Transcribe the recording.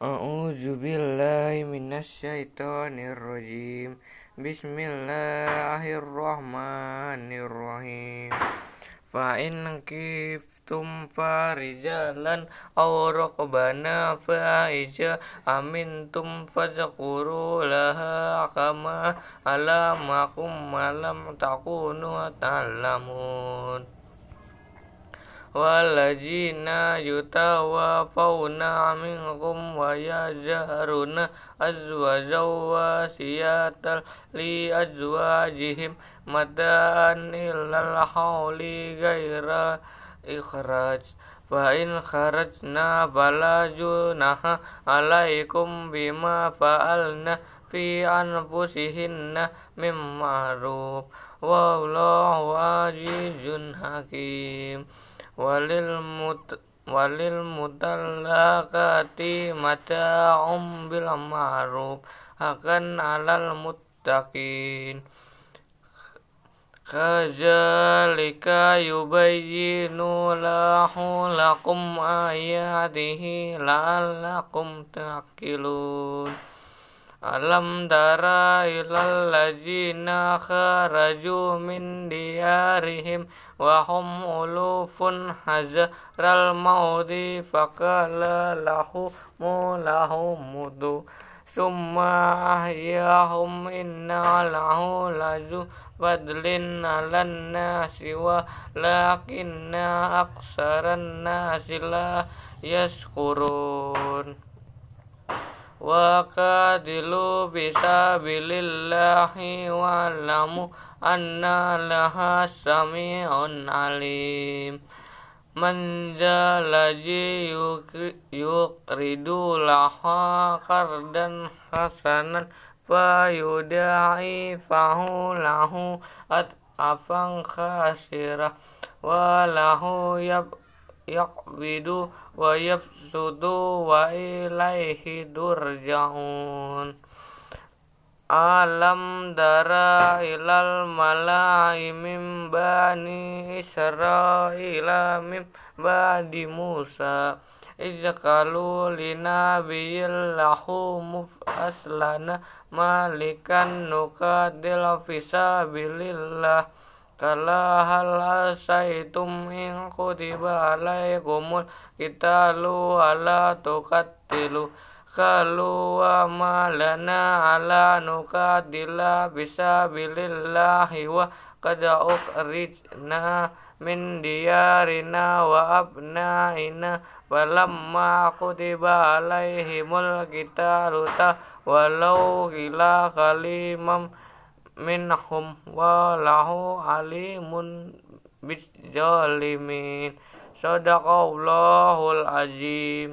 أعوذ بالله من الشيطان الرجيم. بسم الله الرحمن الرحيم. فإن كفتم فرجالا أو ركبانا فإذا أمنتم فاذكروا لها كما علمكم ما لم تكونوا تعلمون. والذين يتوفون منكم ويجهرون أزواجا وصية لأزواجهم. متاعا إلى الحول غير إخراج. فإن خرجنا فلا جناح عليكم بما فعلنا في أنفسهن من معروف. والله عزيز حكيم. Walilmutallaqati mata'um bil ma'ruf akan alal muttaqin. Kazalika yubayyinu lahu lakum ayatihi la'allakum taqilun Alam dara ilal ladzina kharaju min diyarihim wa hum ulufun hazral maudi faqala lahu mulahu mudu summa ahyahum inna lahu laju fadlin alan nasi wa lakinna aksaran nasi la yaskurun wa kadilu bisa bilillahi wa'lamu anna laha sami'un alim man jalaji yukridu laha kardan hasanan fa yudai fahu lahu yaqbidu wa yafsudu wa ilaihi durja'un alam dara ilal malai mim bani israila mim badi musa. Ijkalu linabiyil lahu aslana malikan nukadil fisabilillah Kala hal asaitum in kutiba alaikumul lu ala tukatilu Kalu wa malana ala nukatila bisa bilillahi wa kada ukrijna min diyarina wa abnaina. Walamma kutiba alaihimul qitalu walau gila kalimam minhum wallahu alimun bizalimin. Sadaqallahul azim